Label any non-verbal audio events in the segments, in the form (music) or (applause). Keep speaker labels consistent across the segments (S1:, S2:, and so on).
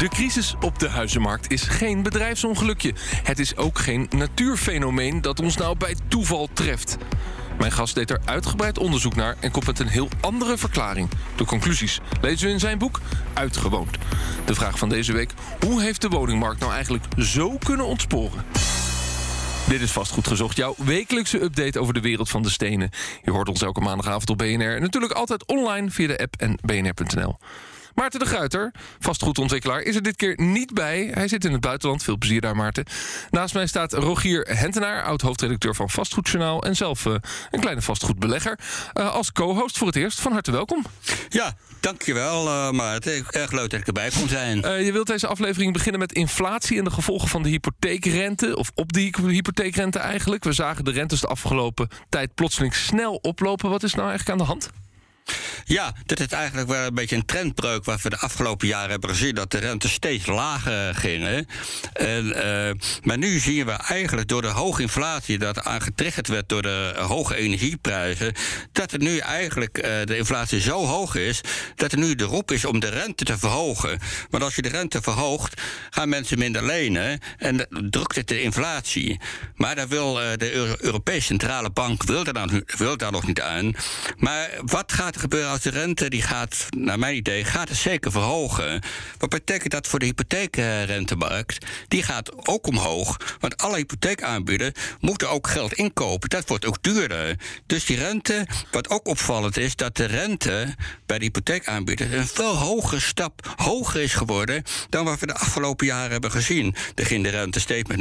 S1: De crisis op de huizenmarkt is geen bedrijfsongelukje. Het is ook geen natuurfenomeen dat ons nou bij toeval treft. Mijn gast deed er uitgebreid onderzoek naar en komt met een heel andere verklaring. De conclusies lezen we in zijn boek Uitgewoond. De vraag van deze week: hoe heeft de woningmarkt nou eigenlijk zo kunnen ontsporen? Dit is Vastgoed Gezocht, jouw wekelijkse update over de wereld van de stenen. Je hoort ons elke maandagavond op BNR en natuurlijk altijd online via de app en bnr.nl. Maarten de Gruiter, vastgoedontwikkelaar, is er dit keer niet bij. Hij zit in het buitenland. Veel plezier daar, Maarten. Naast mij staat Rogier Hentenaar, oud-hoofdredacteur van Vastgoedjournaal... en zelf uh, een kleine vastgoedbelegger. Uh, als co-host voor het eerst, van harte welkom.
S2: Ja, dankjewel, uh, Maarten. Erg leuk dat ik erbij kon zijn.
S1: je wilt deze aflevering beginnen met inflatie... en de gevolgen van de hypotheekrente, of op die hypotheekrente eigenlijk. We zagen de rentes de afgelopen tijd plotseling snel oplopen. Wat is nou eigenlijk aan de hand?
S2: Ja, dit is eigenlijk wel een beetje een trendbreuk wat we de afgelopen jaren hebben gezien. Dat de rente steeds lager gingen. En, uh, maar nu zien we eigenlijk door de hoge inflatie, dat aangetriggerd werd door de hoge energieprijzen, dat er nu eigenlijk uh, de inflatie zo hoog is dat er nu de roep is om de rente te verhogen. Want als je de rente verhoogt, gaan mensen minder lenen en drukt het de inflatie. Maar wil uh, de Euro Europese Centrale Bank wil daar, dan, wil daar nog niet aan. Maar wat gaat gebeuren als de rente, die gaat, naar mijn idee, gaat zeker verhogen. Wat betekent dat voor de hypotheekrentemarkt? Die gaat ook omhoog, want alle hypotheekaanbieders moeten ook geld inkopen. Dat wordt ook duurder. Dus die rente, wat ook opvallend is, dat de rente bij de hypotheekaanbieders een veel hogere stap hoger is geworden dan wat we de afgelopen jaren hebben gezien. Er ging de rente steeds met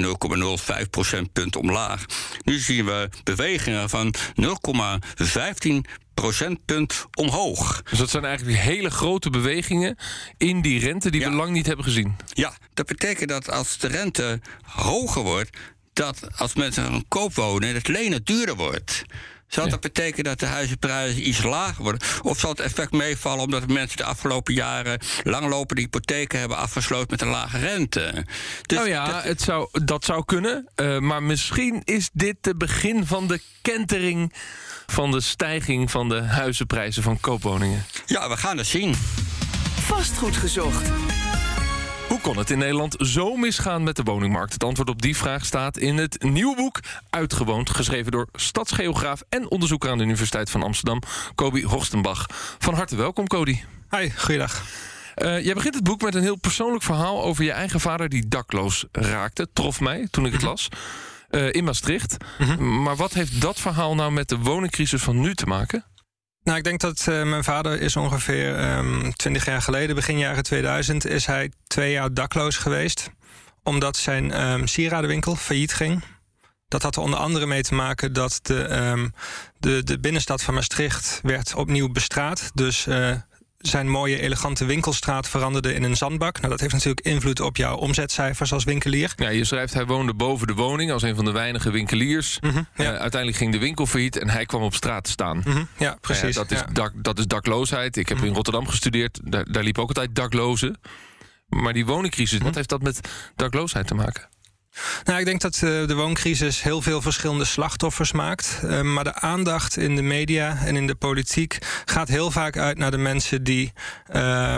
S2: 0,05 procentpunt omlaag. Nu zien we bewegingen van 0,15 procentpunt omhoog.
S1: Dus dat zijn eigenlijk hele grote bewegingen in die rente die we lang niet hebben gezien.
S2: Ja, dat betekent dat als de rente hoger wordt, dat als mensen een koop wonen, het lenen duurder wordt. Zal dat betekenen dat de huizenprijzen iets lager worden? Of zal het effect meevallen omdat mensen de afgelopen jaren langlopende hypotheken hebben afgesloten met een lage rente?
S1: Dus nou ja, dat, het zou, dat zou kunnen. Uh, maar misschien is dit de begin van de kentering van de stijging van de huizenprijzen van koopwoningen.
S2: Ja, we gaan het zien.
S3: Vastgoed gezocht.
S1: Hoe kon het in Nederland zo misgaan met de woningmarkt? Het antwoord op die vraag staat in het nieuwe boek Uitgewoond, geschreven door stadsgeograaf en onderzoeker aan de Universiteit van Amsterdam, Kobi Horstenbach. Van harte welkom, Cody.
S4: Hi, goeiedag.
S1: Uh, jij begint het boek met een heel persoonlijk verhaal over je eigen vader die dakloos raakte. Trof mij toen ik het las. Uh, in Maastricht. Mm Maar wat heeft dat verhaal nou met de woningcrisis van nu te maken?
S4: Nou, ik denk dat uh, mijn vader is ongeveer um, 20 jaar geleden, begin jaren 2000, is hij twee jaar dakloos geweest. Omdat zijn um, sieradenwinkel failliet ging. Dat had er onder andere mee te maken dat de, um, de, de binnenstad van Maastricht werd opnieuw bestraat. Dus uh, zijn mooie, elegante winkelstraat veranderde in een zandbak. Nou, dat heeft natuurlijk invloed op jouw omzetcijfers als winkelier.
S1: Ja, je schrijft hij woonde boven de woning als een van de weinige winkeliers. Mm -hmm, ja. uh, uiteindelijk ging de winkel failliet en hij kwam op straat te staan.
S4: Mm -hmm, ja, precies.
S1: Uh, dat, is
S4: ja.
S1: dak, dat is dakloosheid. Ik heb mm -hmm. in Rotterdam gestudeerd. Daar, daar liep ook altijd daklozen. Maar die woningcrisis, wat heeft dat met dakloosheid te maken?
S4: Nou, ik denk dat uh, de wooncrisis heel veel verschillende slachtoffers maakt. Uh, maar de aandacht in de media en in de politiek gaat heel vaak uit naar de mensen die. Uh,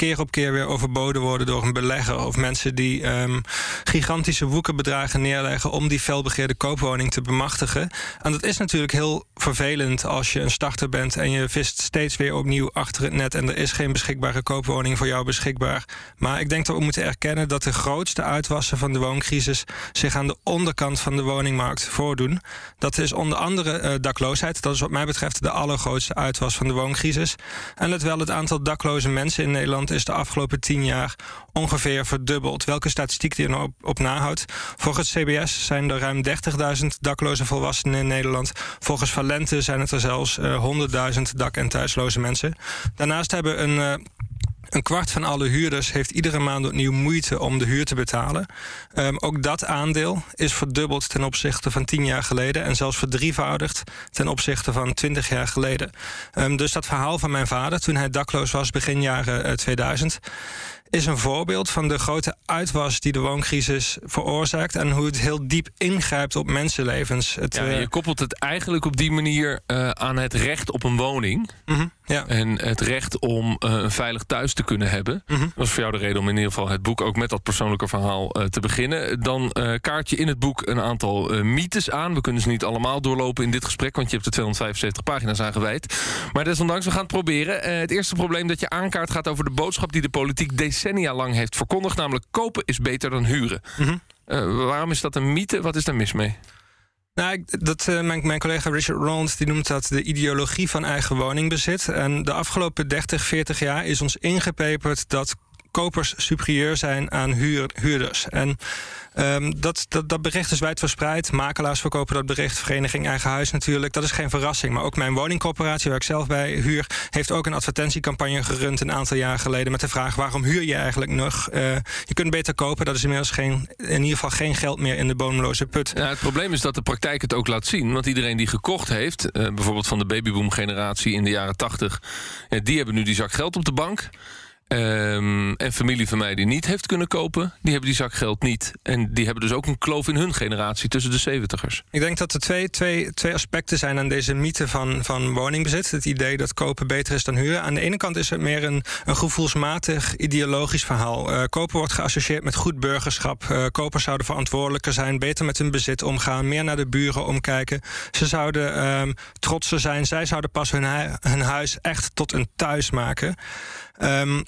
S4: keer op keer weer overboden worden door een belegger of mensen die ehm, gigantische woekenbedragen neerleggen om die felbegeerde koopwoning te bemachtigen. En dat is natuurlijk heel vervelend als je een starter bent en je vist steeds weer opnieuw achter het net en er is geen beschikbare koopwoning voor jou beschikbaar. Maar ik denk dat we moeten erkennen dat de grootste uitwassen van de wooncrisis zich aan de onderkant van de woningmarkt voordoen. Dat is onder andere uh, dakloosheid. Dat is wat mij betreft de allergrootste uitwas van de wooncrisis. En het wel het aantal dakloze mensen in Nederland is de afgelopen tien jaar ongeveer verdubbeld. Welke statistiek die er nou op, op nahoudt. Volgens CBS zijn er ruim 30.000 dakloze volwassenen in Nederland. Volgens Valente zijn het er zelfs uh, 100.000 dak- en thuisloze mensen. Daarnaast hebben een uh, een kwart van alle huurders heeft iedere maand opnieuw moeite om de huur te betalen. Um, ook dat aandeel is verdubbeld ten opzichte van tien jaar geleden en zelfs verdrievoudigd ten opzichte van twintig jaar geleden. Um, dus dat verhaal van mijn vader toen hij dakloos was begin jaren uh, 2000 is een voorbeeld van de grote uitwas die de wooncrisis veroorzaakt en hoe het heel diep ingrijpt op mensenlevens.
S1: Het, ja, je koppelt het eigenlijk op die manier uh, aan het recht op een woning.
S4: Mm -hmm, ja.
S1: En het recht om uh, een veilig thuis te kunnen hebben.
S4: Mm -hmm.
S1: Dat was voor jou de reden om in ieder geval het boek ook met dat persoonlijke verhaal uh, te beginnen. Dan kaart je in het boek een aantal mythes aan. We kunnen ze niet allemaal doorlopen in dit gesprek, want je hebt er 275 pagina's aan gewijd. Maar desondanks, we gaan het proberen. het eerste probleem dat je aankaart gaat over de boodschap die de politiek decennia lang heeft verkondigd. Namelijk kopen is beter dan huren.
S4: Mm -hmm.
S1: uh, waarom is dat een mythe? Wat is daar mis mee?
S4: Nou, dat, uh, mijn, mijn, collega Richard Rowland die noemt dat de ideologie van eigen woningbezit. En de afgelopen 30, 40 jaar is ons ingepeperd dat kopers superieur zijn aan huur, huurders. En um, dat, dat, bericht is wijdverspreid. Makelaars verkopen dat bericht. Vereniging Eigen Huis natuurlijk. Dat is geen verrassing. Maar ook mijn woningcorporatie, waar ik zelf bij huur... heeft ook een advertentiecampagne gerund een aantal jaar geleden... met de vraag waarom huur je eigenlijk nog? Uh, je kunt beter kopen. Dat is inmiddels geen, in ieder geval geen geld meer in de bodemloze put.
S1: Ja, het probleem is dat de praktijk het ook laat zien. Want iedereen die gekocht heeft... Uh, bijvoorbeeld van de babyboom-generatie in de jaren 80... Uh, die hebben nu die zak geld op de bank... Um, en familie van mij die niet heeft kunnen kopen, die hebben die zak geld niet. En die hebben dus ook een kloof in hun generatie tussen de zeventigers.
S4: Ik denk dat er twee, twee, twee aspecten zijn aan deze mythe van, van woningbezit. Het idee dat kopen beter is dan huren. Aan de ene kant is het meer een, een gevoelsmatig ideologisch verhaal. Uh, kopen wordt geassocieerd met goed burgerschap. Uh, kopers zouden verantwoordelijker zijn, beter met hun bezit omgaan, meer naar de buren omkijken. Ze zouden um, trotser zijn. Zij zouden pas hun, hu hun huis echt tot een thuis maken. Um,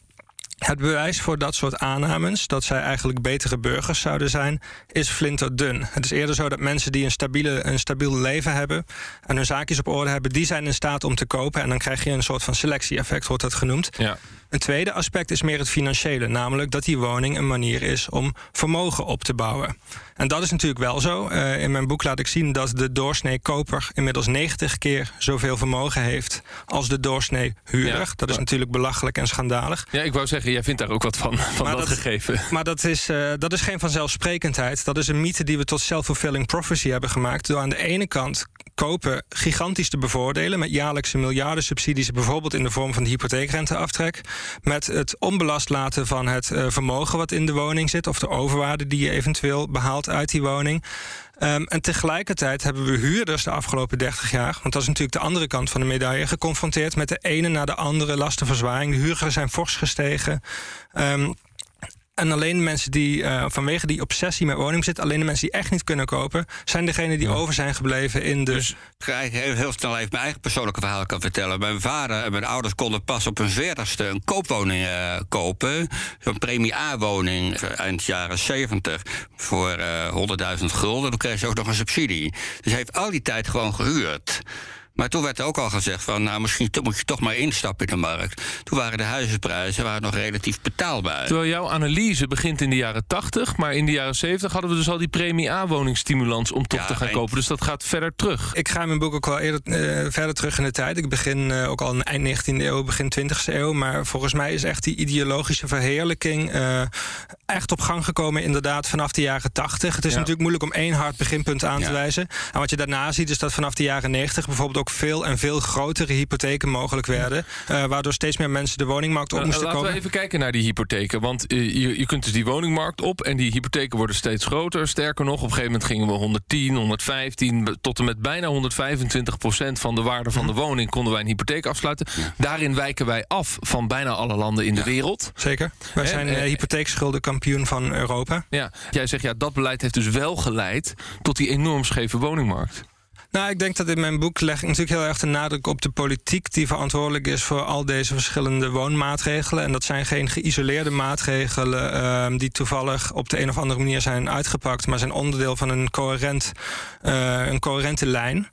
S4: het bewijs voor dat soort aannames, dat zij eigenlijk betere burgers zouden zijn, is flinterdun. Het is eerder zo dat mensen die een, stabiele, een stabiel leven hebben en hun zaakjes op orde hebben, die zijn in staat om te kopen. En dan krijg je een soort van selectie-effect, wordt dat genoemd.
S1: Ja.
S4: Een tweede aspect is meer het financiële, namelijk dat die woning een manier is om vermogen op te bouwen. En dat is natuurlijk wel zo. Uh, in mijn boek laat ik zien dat de doorsnee koper inmiddels 90 keer zoveel vermogen heeft als de doorsnee huurder. Ja, dat is natuurlijk belachelijk en schandalig.
S1: Ja, ik wou zeggen, jij vindt daar ook wat van, van dat, dat, gegeven.
S4: Maar dat is, uh, dat is geen vanzelfsprekendheid. Dat is een mythe die we tot self-fulfilling prophecy hebben gemaakt. Door aan de ene kant kopen gigantisch te bevoordelen met jaarlijkse miljarden subsidies, bijvoorbeeld in de vorm van de hypotheekrenteaftrek, met het onbelast laten van het uh, vermogen wat in de woning zit of de overwaarde die je eventueel behaalt uit die woning. Um, en tegelijkertijd hebben we huurders de afgelopen 30 jaar, want dat is natuurlijk de andere kant van de medaille, geconfronteerd met de ene na de andere lastenverzwaring. De huren zijn fors gestegen. Um, en alleen mensen die uh, vanwege die obsessie met woningbezit, alleen de mensen die echt niet kunnen kopen, zijn degenen die ja. over zijn gebleven in de.
S2: Dus ik heel, heel snel even mijn eigen persoonlijke verhaal kan vertellen. Mijn vader en mijn ouders konden pas op hun veertigste een koopwoning uh, kopen. Zo'n premie A-woning eind jaren 70 voor uh, 100.000 gulden. Dan kreeg ze ook nog een subsidie. Dus hij heeft al die tijd gewoon gehuurd. Maar toen werd er ook al gezegd van, nou, misschien moet je toch maar instappen in de markt. Toen waren de huizenprijzen waren nog relatief betaalbaar.
S1: Terwijl jouw analyse begint in de jaren 80, maar in de jaren 70 hadden we dus al die premie A-woningsstimulans om toch ja, te gaan kopen. Dus dat gaat verder terug.
S4: Ik ga in mijn boek ook wel eerder uh, verder terug in de tijd. Ik begin uh, ook al in eind 19e eeuw, begin 20e eeuw. Maar volgens mij is echt die ideologische verheerlijking uh, echt op gang gekomen, inderdaad, vanaf de jaren 80. Het is ja. natuurlijk moeilijk om één hard beginpunt aan te wijzen. En wat je daarna ziet, is dat vanaf de jaren 90 bijvoorbeeld ook veel en veel grotere hypotheken mogelijk werden. Uh, waardoor steeds meer mensen de woningmarkt op uh, moesten
S1: laten
S4: komen.
S1: Laten we even kijken naar die hypotheken. Want je, je kunt dus die woningmarkt op en die hypotheken worden steeds groter. Sterker nog, op een gegeven moment gingen we 110, 115... tot en met bijna 125 procent van de waarde van de woning... konden wij een hypotheek afsluiten. Daarin wijken wij af van bijna alle landen in de wereld.
S4: Zeker. Wij zijn uh, hypotheekschuldenkampioen van Europa.
S1: Ja, jij zegt ja, dat beleid heeft dus wel geleid tot die enorm scheve woningmarkt.
S4: Nou, ik denk dat in mijn boek leg ik natuurlijk heel erg de nadruk op de politiek die verantwoordelijk is voor al deze verschillende woonmaatregelen. En dat zijn geen geïsoleerde maatregelen uh, die toevallig op de een of andere manier zijn uitgepakt, maar zijn onderdeel van een, coherent, uh, een coherente lijn.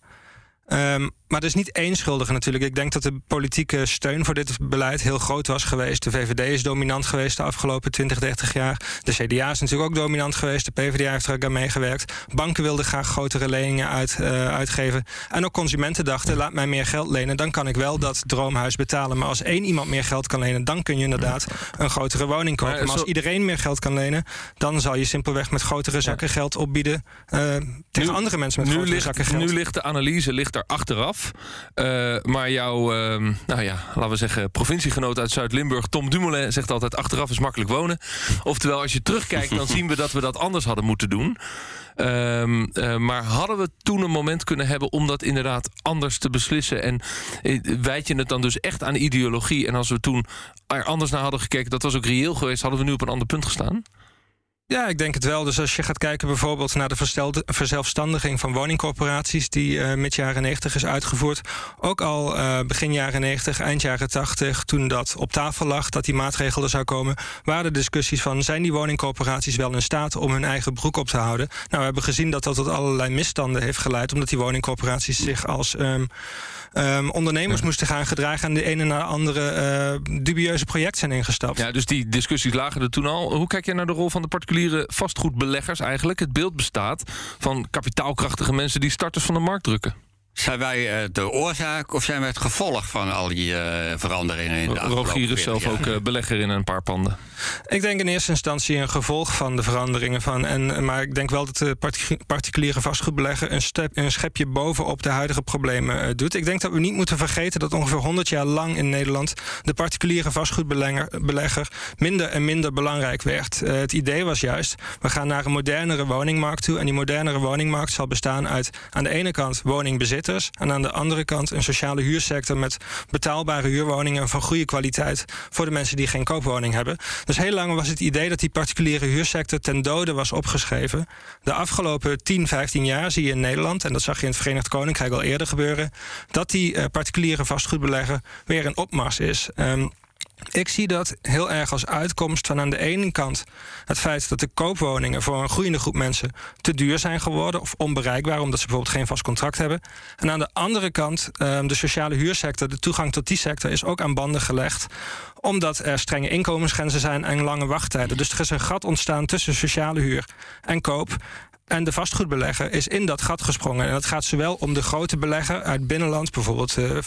S4: Um, maar er is niet één schuldige natuurlijk. Ik denk dat de politieke steun voor dit beleid heel groot was geweest. De VVD is dominant geweest de afgelopen 20, 30 jaar. De CDA is natuurlijk ook dominant geweest. De PvdA heeft er ook aan meegewerkt. Banken wilden graag grotere leningen uit, uh, uitgeven. En ook consumenten dachten, laat mij meer geld lenen. Dan kan ik wel dat droomhuis betalen. Maar als één iemand meer geld kan lenen... dan kun je inderdaad een grotere woning kopen. Maar, maar als iedereen meer geld kan lenen... dan zal je simpelweg met grotere zakken geld opbieden... Uh, tegen
S1: nu,
S4: andere mensen met grotere
S1: ligt,
S4: zakken geld.
S1: Nu ligt de analyse ligt er achteraf. Uh, maar jouw, uh, nou ja, laten we zeggen, provinciegenoot uit Zuid-Limburg, Tom Dumoulin, zegt altijd: achteraf is makkelijk wonen. Oftewel, als je terugkijkt, dan zien we dat we dat anders hadden moeten doen. Um, uh, maar hadden we toen een moment kunnen hebben om dat inderdaad anders te beslissen? En wijd je het dan dus echt aan ideologie? En als we toen er anders naar hadden gekeken, dat was ook reëel geweest, hadden we nu op een ander punt gestaan?
S4: Ja, ik denk het wel. Dus als je gaat kijken bijvoorbeeld naar de verzelfstandiging van woningcorporaties, die uh, mid jaren 90 is uitgevoerd. Ook al uh, begin jaren 90, eind jaren 80, toen dat op tafel lag, dat die maatregel er zou komen, waren er discussies van zijn die woningcorporaties wel in staat om hun eigen broek op te houden? Nou, we hebben gezien dat dat tot allerlei misstanden heeft geleid, omdat die woningcorporaties zich als um, um, ondernemers ja. moesten gaan gedragen en de ene naar de andere uh, dubieuze projecten zijn ingestapt.
S1: Ja, dus die discussies lagen er toen al. Hoe kijk jij naar de rol van de particuliere vastgoedbeleggers eigenlijk? Het beeld bestaat van kapitaalkrachtige mensen die starters van de markt drukken.
S2: Zijn wij uh, de oorzaak of zijn wij het gevolg van al die uh, veranderingen in de afgelopen
S1: Rogier is zelf ook uh, belegger in een paar panden.
S4: Ik denk in eerste instantie een gevolg van de veranderingen van. En, maar ik denk wel dat de particuliere vastgoedbelegger een, step, een schepje bovenop de huidige problemen doet. Ik denk dat we niet moeten vergeten dat ongeveer 100 jaar lang in Nederland de particuliere vastgoedbelegger minder en minder belangrijk werd. het idee was juist, we gaan naar een modernere woningmarkt toe. En die modernere woningmarkt zal bestaan uit aan de ene kant woningbezit en aan de andere kant een sociale huursector met betaalbare huurwoningen van goede kwaliteit voor de mensen die geen koopwoning hebben. Dus heel lang was het idee dat die particuliere huursector ten dode was opgeschreven. De afgelopen 10, 15 jaar zie je in Nederland, en dat zag je in het Verenigd Koninkrijk al eerder gebeuren, dat die uh, particuliere vastgoedbelegger weer een opmars is. Um, ik zie dat heel erg als uitkomst van aan de ene kant het feit dat de koopwoningen voor een groeiende groep mensen te duur zijn geworden of onbereikbaar omdat ze bijvoorbeeld geen vast contract hebben. En aan de andere kant um, de sociale huursector, de toegang tot die sector is ook aan banden gelegd omdat er strenge inkomensgrenzen zijn en lange wachttijden. Dus er is een gat ontstaan tussen sociale huur en koop. En de vastgoedbelegger is in dat gat gesprongen. En dat gaat zowel om de grote belegger uit binnenland, bijvoorbeeld uh,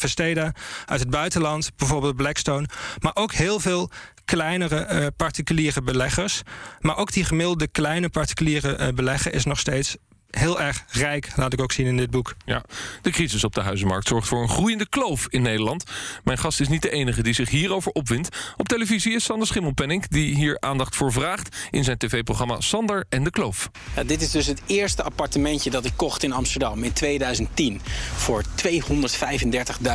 S4: uit het buitenland, bijvoorbeeld Blackstone, maar ook heel veel kleinere uh, particuliere beleggers. Maar ook die gemiddelde kleine particuliere uh, belegger is nog steeds heel erg rijk, laat ik ook zien in dit boek.
S1: Ja, de crisis op de huizenmarkt zorgt voor een groeiende kloof in Nederland. Mijn gast is niet de enige die zich hierover opwindt. Op televisie is Sander Schimmelpenning, die hier aandacht voor vraagt... in zijn tv-programma Sander en de Kloof.
S5: Ja, dit is dus het eerste appartementje dat ik kocht in Amsterdam in 2010... voor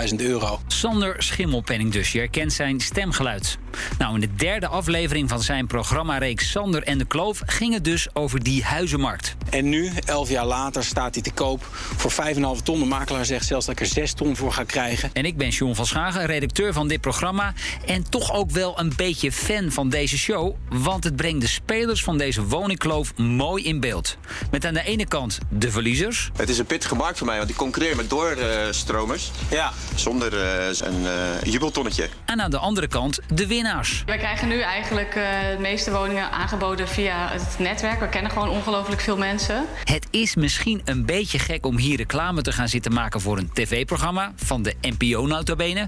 S5: 235.000 euro.
S6: Sander Schimmelpenning dus, je herkent zijn stemgeluid. Nou, in de derde aflevering van zijn programmareeks Sander en de Kloof... ging het dus over die huizenmarkt.
S5: En nu, 11 jaar later staat hij te koop voor 5,5 ton. De makelaar zegt zelfs dat ik er 6 ton voor ga krijgen.
S6: En ik ben John van Schagen, redacteur van dit programma. En toch ook wel een beetje fan van deze show. Want het brengt de spelers van deze woningkloof mooi in beeld. Met aan de ene kant de verliezers.
S7: Het is een pittige markt voor mij, want ik concurreer met doorstromers.
S5: ja.
S7: Zonder uh, een uh, jubeltonnetje.
S6: En aan de andere kant de winnaars.
S8: Wij krijgen nu eigenlijk uh, de meeste woningen aangeboden via het netwerk. We kennen gewoon ongelooflijk veel mensen.
S6: Het is misschien een beetje gek om hier reclame te gaan zitten maken voor een tv-programma van de NPO notabene.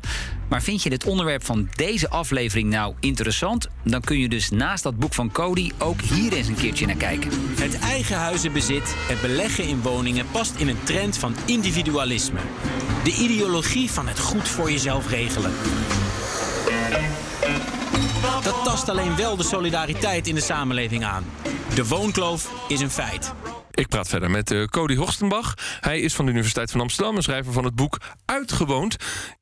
S6: Maar vind je het onderwerp van deze aflevering nou interessant? Dan kun je dus naast dat boek van Cody ook hier eens een keertje naar kijken.
S5: Het eigen huizenbezit, het beleggen in woningen past in een trend van individualisme. De ideologie van het goed voor jezelf regelen. Dat tast alleen wel de solidariteit in de samenleving aan. De woonkloof is een feit.
S1: Ik praat verder met uh, Cody Horstenbach. Hij is van de Universiteit van Amsterdam en schrijver van het boek Uitgewoond.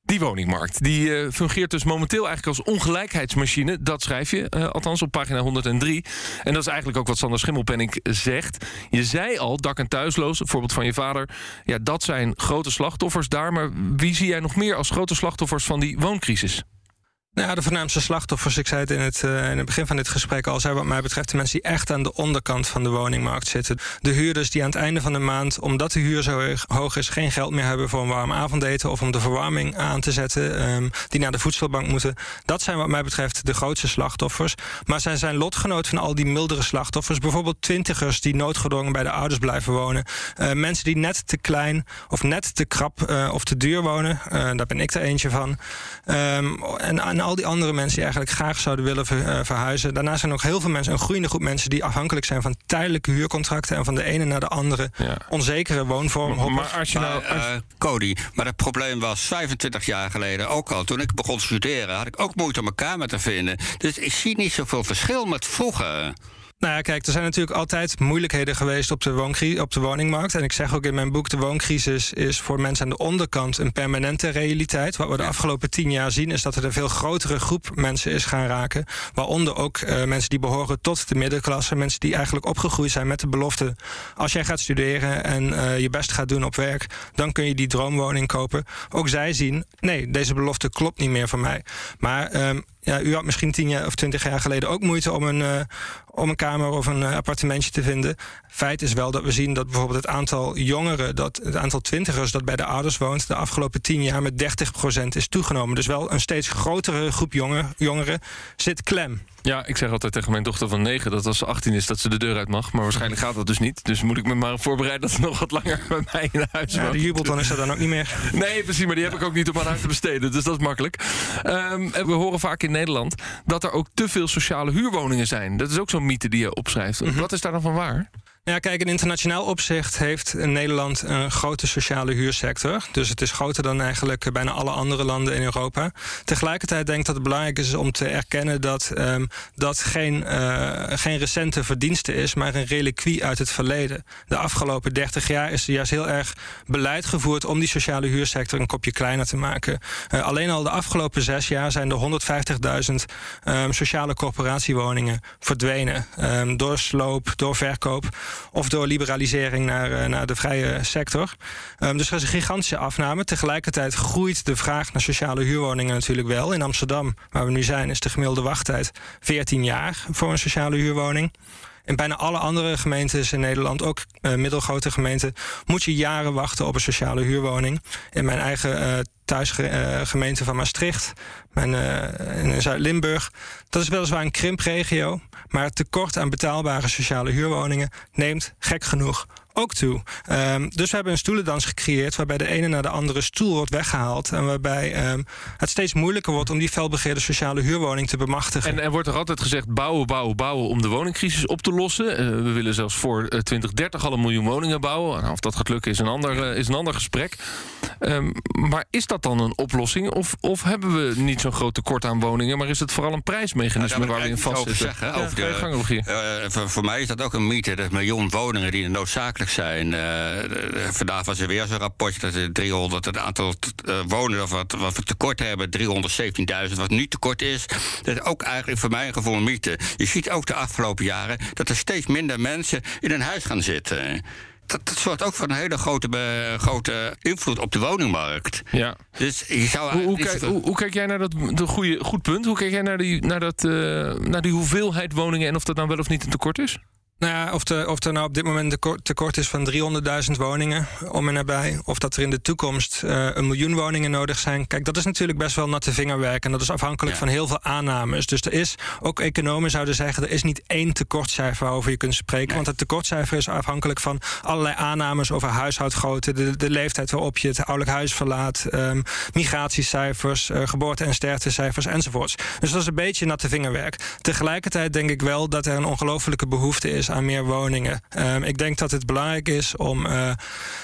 S1: Die woningmarkt die uh, fungeert dus momenteel eigenlijk als ongelijkheidsmachine. Dat schrijf je, uh, althans op pagina 103. En dat is eigenlijk ook wat Sander Schimmelpenning zegt. Je zei al, dak- en thuisloos, voorbeeld van je vader... ja, dat zijn grote slachtoffers daar. Maar wie zie jij nog meer als grote slachtoffers van die wooncrisis?
S4: Nou, de voornaamste slachtoffers, ik zei het in het, uh, in het begin van dit gesprek al, zijn wat mij betreft de mensen die echt aan de onderkant van de woningmarkt zitten. De huurders die aan het einde van de maand, omdat de huur zo hoog is, geen geld meer hebben voor een warm avondeten of om de verwarming aan te zetten, um, die naar de voedselbank moeten. Dat zijn wat mij betreft de grootste slachtoffers. Maar zij zijn lotgenoot van al die mildere slachtoffers. Bijvoorbeeld twintigers die noodgedwongen bij de ouders blijven wonen. Uh, mensen die net te klein of net te krap uh, of te duur wonen. daar ben ik er eentje van. Um, en, en al die andere mensen die eigenlijk graag zouden willen ver, uh, verhuizen. Daarnaast zijn er nog heel veel mensen, een groeiende groep mensen die afhankelijk zijn van tijdelijke huurcontracten en van de ene naar de andere ja. onzekere woonvorm.
S2: Maar, maar als je nou. Uh, Cody, maar het probleem was 25 jaar geleden ook al. Toen ik begon te studeren, had ik ook moeite om een kamer te vinden. Dus ik zie niet zoveel verschil met vroeger.
S4: Nou ja, kijk, er zijn natuurlijk altijd moeilijkheden geweest op de, op de woningmarkt. En ik zeg ook in mijn boek: de wooncrisis is voor mensen aan de onderkant een permanente realiteit. Wat we de afgelopen tien jaar zien, is dat er een veel grotere groep mensen is gaan raken. Waaronder ook uh, mensen die behoren tot de middenklasse. Mensen die eigenlijk opgegroeid zijn met de belofte: als jij gaat studeren en uh, je best gaat doen op werk, dan kun je die droomwoning kopen. Ook zij zien: nee, deze belofte klopt niet meer voor mij. Maar. Um, ja, u had misschien tien jaar of twintig jaar geleden ook moeite om een, uh, om een kamer of een uh, appartementje te vinden. Feit is wel dat we zien dat bijvoorbeeld het aantal jongeren, dat het aantal twintigers dat bij de ouders woont, de afgelopen tien jaar met 30% is toegenomen. Dus wel een steeds grotere groep jongen, jongeren zit klem.
S1: Ja, ik zeg altijd tegen mijn dochter van 9 dat als ze 18 is dat ze de deur uit mag. Maar waarschijnlijk gaat dat dus niet. Dus moet ik me maar voorbereiden dat ze nog wat langer (laughs) bij mij in huis
S4: ja. De jubelton is er dan ook niet meer.
S1: Nee, precies. Maar die heb ik ook niet om aan haar te besteden. Dus dat is makkelijk. Um, we horen vaak in Nederland dat er ook te veel sociale huurwoningen zijn. Dat is ook zo'n mythe die je opschrijft. Mm -hmm. Wat is daar dan van waar?
S4: Ja, kijk, in internationaal opzicht heeft Nederland een grote sociale huursector. Dus het is groter dan eigenlijk bijna alle andere landen in Europa. Tegelijkertijd denk ik dat het belangrijk is om te erkennen dat um, dat geen, uh, geen recente verdienste is, maar een reliquie uit het verleden. De afgelopen 30 jaar is er juist heel erg beleid gevoerd om die sociale huursector een kopje kleiner te maken. Uh, alleen al de afgelopen zes jaar zijn er 150.000 um, sociale corporatiewoningen verdwenen. Um, door sloop, door verkoop of door liberalisering naar, uh, naar de vrije sector. Um, dus er is een gigantische afname. Tegelijkertijd groeit de vraag naar sociale huurwoningen natuurlijk wel. In Amsterdam, waar we nu zijn, is de gemiddelde wachttijd 14 jaar voor een sociale huurwoning. In bijna alle andere gemeentes in Nederland, ook uh, middelgrote gemeenten, moet je jaren wachten op een sociale huurwoning. In mijn eigen uh, thuisgemeente van Maastricht, mijn, uh, in Zuid-Limburg. Dat is weliswaar een krimpregio, maar het tekort aan betaalbare sociale huurwoningen neemt gek genoeg ook toe. Um, dus we hebben een stoelendans gecreëerd waarbij de ene naar de andere stoel wordt weggehaald. En waarbij um, het steeds moeilijker wordt om die felbegeerde sociale huurwoning te bemachtigen.
S1: En er wordt er altijd gezegd bouwen, bouwen, bouwen om de woningcrisis op te lossen. Uh, we willen zelfs voor uh, 2030 al een miljoen woningen bouwen. Nou, of dat gaat lukken is een ander, uh, is een ander gesprek. Um, maar is dat dan een oplossing? Of, of hebben we niet zo'n groot tekort aan woningen, maar is het vooral een prijsmechanisme
S2: nou,
S1: waar we in vastzitten?
S2: Zeggen, ja, over de, uh, voor, voor mij is dat ook een mythe. Dat miljoen woningen die noodzakelijk zijn. Uh, vandaag was er weer zo'n rapportje dat er 300 het aantal wonen of wat, wat we tekort hebben, 317.000, wat nu tekort is. Dat is ook eigenlijk voor mijn gevoel een mythe. Je ziet ook de afgelopen jaren dat er steeds minder mensen in een huis gaan zitten. Dat, dat zorgt ook voor een hele grote, be, grote invloed op de woningmarkt.
S1: Ja.
S2: Dus je zou
S1: hoe, hoe, kijk, hoe, hoe, kijk jij naar dat de goede, goed punt? Hoe kijk jij naar die, naar, dat, uh, naar die hoeveelheid woningen en of dat nou wel of niet een tekort is?
S4: Nou ja, of, de, of er nou op dit moment een tekort, is van 300.000 woningen om en nabij. Of dat er in de toekomst uh, een miljoen woningen nodig zijn. Kijk, dat is natuurlijk best wel natte vingerwerk. En dat is afhankelijk
S2: Ja.
S4: van heel veel aannames. Dus er is, ook economen zouden zeggen, er is niet één tekortcijfer waarover je kunt spreken. Want het tekortcijfer is afhankelijk van allerlei aannames over huishoudgrootte, de, de leeftijd waarop je het ouderlijk huis verlaat, ehm, migratiecijfers, eh, geboorte- en sterftecijfers enzovoorts. Dus dat is een beetje natte vingerwerk. Tegelijkertijd denk ik wel dat er een ongelofelijke behoefte is aan meer woningen. Ehm, ik denk dat het belangrijk is om eh,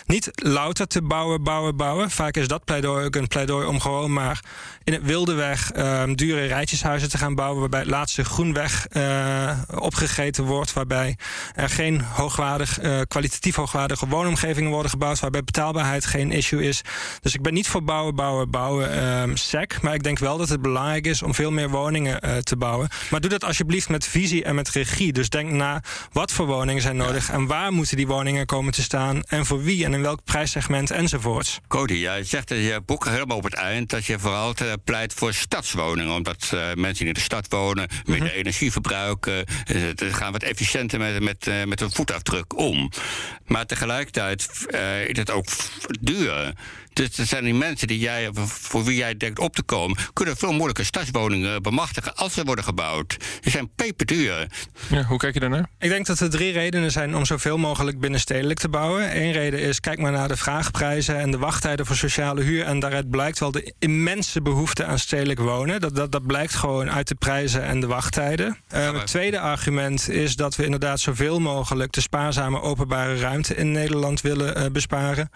S4: niet louter te bouwen, bouwen, bouwen. Vaak is dat pleidooi ook een pleidooi om gewoon maar in het wilde weg ehm, dure rijtjeshuizen te gaan bouwen, waarbij het laatste groenweg eh, opgegeten wordt, waarbij er geen hoogwaardig, eh, kwalitatief hoogwaardige woonomgevingen worden gebouwd, waarbij betaalbaarheid geen issue is. Dus ik ben niet voor bouwen, bouwen, bouwen ehm sec, maar ik denk wel dat het belangrijk is om veel meer woningen te bouwen. Maar doe dat alsjeblieft met visie en met regie. Dus denk na wat voor woningen zijn nodig en waar moeten die woningen komen te staan en voor wie en in welk prijssegment enzovoorts.
S2: Cody, jij zegt in je boek helemaal op het eind dat je vooral pleit voor stadswoningen. Omdat eh, mensen die in de stad wonen minder energie verbruiken. eh, Ze gaan wat efficiënter met, met, met hun voetafdruk om. Maar tegelijkertijd is het ook duur. Dus er zijn die mensen die jij, voor wie jij denkt op te komen, kunnen veel moeilijker stadswoningen bemachtigen als ze worden gebouwd. Ze zijn peperduur.
S1: Ja, hoe kijk je daarnaar?
S4: Ik denk dat er drie redenen zijn om zoveel mogelijk binnenstedelijk te bouwen. Eén reden is, kijk maar naar de vraagprijzen en de wachttijden voor sociale huur. En daaruit blijkt wel de immense behoefte aan stedelijk wonen. Dat, dat, dat blijkt gewoon uit de prijzen en de wachttijden. Eh, het tweede argument is dat we inderdaad zoveel mogelijk de spaarzame openbare ruimte in Nederland willen eh, besparen.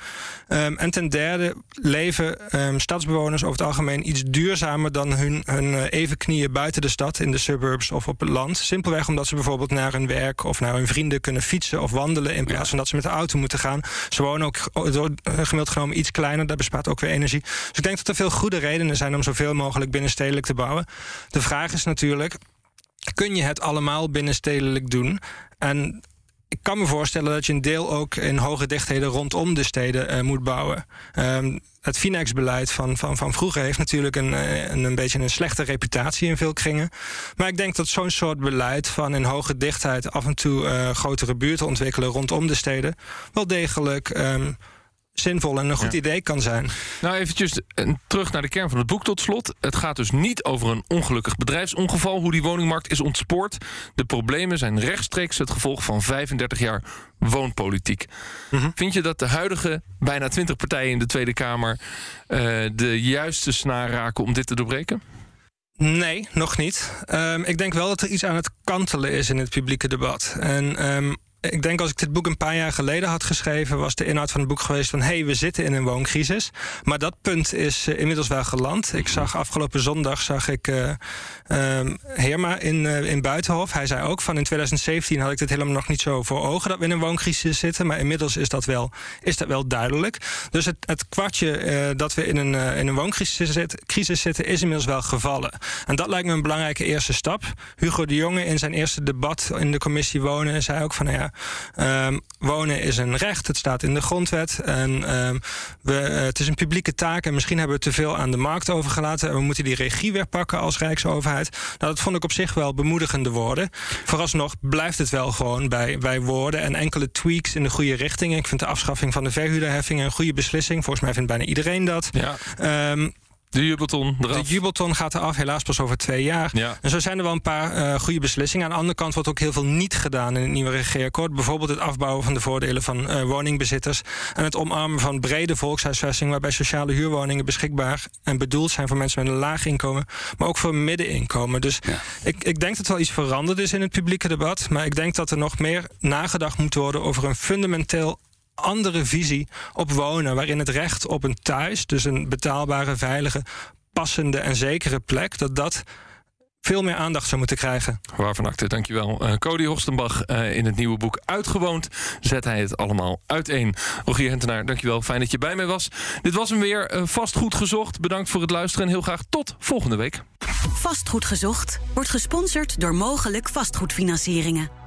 S4: Ehm, en ten derde leven ehm, stadsbewoners over het algemeen iets duurzamer dan hun, hun eh, evenknieën buiten de stad, in de suburbs of op het land. Simpelweg omdat ze bijvoorbeeld naar hun werk of naar hun vrienden kunnen fietsen of wandelen in plaats van dat ze met de auto moeten gaan. Ze wonen ook eh, eh, gemiddeld genomen iets kleiner, dat bespaart ook weer energie. Dus ik denk dat er veel goede redenen zijn om zoveel mogelijk binnenstedelijk te bouwen. De vraag is natuurlijk, kun je het allemaal binnenstedelijk doen? En ik kan me voorstellen dat je een deel ook in hoge dichtheden rondom de steden eh, moet bouwen. Ehm, het Finex-beleid van, van, van vroeger heeft natuurlijk een, eh, een, een beetje een slechte reputatie in veel kringen. Maar ik denk dat zo'n soort beleid van in hoge dichtheid af en toe eh, grotere buurten ontwikkelen rondom de steden wel degelijk ehm, zinvol en een goed
S1: Ja.
S4: idee kan zijn.
S1: Nou, eventjes terug naar de kern van het boek tot slot. Het gaat dus niet over een ongelukkig bedrijfsongeval, hoe die woningmarkt is ontspoord. De problemen zijn rechtstreeks het gevolg van 35 jaar woonpolitiek. Vind je dat de huidige bijna 20 partijen in de Tweede Kamer eh, de juiste snaar raken om dit te doorbreken?
S4: Nee, nog niet. Ehm, ik denk wel dat er iets aan het kantelen is in het publieke debat. En ehm, ik denk als ik dit boek een paar jaar geleden had geschreven, was de inhoud van het boek geweest van hé, hey, we zitten in een wooncrisis. Maar dat punt is eh, inmiddels wel geland. Ik zag afgelopen zondag zag ik eh, ehm, Heerma in, eh, in Buitenhof. Hij zei ook van in 2017 had ik dit helemaal nog niet zo voor ogen dat we in een wooncrisis zitten. Maar inmiddels is dat wel, is dat wel duidelijk. Dus het, het kwartje dat we in een, in een wooncrisis zit- crisis zitten, is inmiddels wel gevallen. En dat lijkt me een belangrijke eerste stap. Hugo de Jonge in zijn eerste debat in de commissie Wonen zei ook van nou ja, ehm, wonen is een recht, het staat in de grondwet. En ehm, we, eh, het is een publieke taak en misschien hebben we te veel aan de markt overgelaten. En we moeten die regie weer pakken als Rijksoverheid. Nou, dat vond ik op zich wel bemoedigende woorden. Vooralsnog blijft het wel gewoon bij, bij woorden en enkele tweaks in de goede richting. Ik vind de afschaffing van de verhuurderheffing een goede beslissing. Volgens mij vindt bijna iedereen dat.
S1: Ja.
S4: Ehm,
S1: de jubelton
S4: De jubelton gaat eraf, helaas pas over twee jaar.
S1: Ja.
S4: En zo zijn er wel een paar eh, goede beslissingen. Aan de andere kant wordt ook heel veel niet gedaan in het nieuwe regeerakkoord. Bijvoorbeeld het afbouwen van de voordelen van eh, woningbezitters. En het omarmen van brede volkshuisvesting... waarbij sociale huurwoningen beschikbaar en bedoeld zijn... voor mensen met een laag inkomen, maar ook voor middeninkomen. Dus ik, ik denk dat er wel iets veranderd is in het publieke debat. Maar ik denk dat er nog meer nagedacht moet worden... over een fundamenteel andere visie op wonen, waarin het recht op een thuis, dus een betaalbare, veilige, passende en zekere plek, dat dat veel meer aandacht zou moeten krijgen.
S1: Waarvan acte, dankjewel. Uh, Cody Horstenbach uh, in het nieuwe boek Uitgewoond zet hij het allemaal uiteen. Rogier Hentenaar, dankjewel. Fijn dat je bij mij was. Dit was hem weer. Uh, vastgoed gezocht. Bedankt voor het luisteren en heel graag tot volgende week.
S9: Vastgoed gezocht wordt gesponsord door mogelijk vastgoedfinancieringen.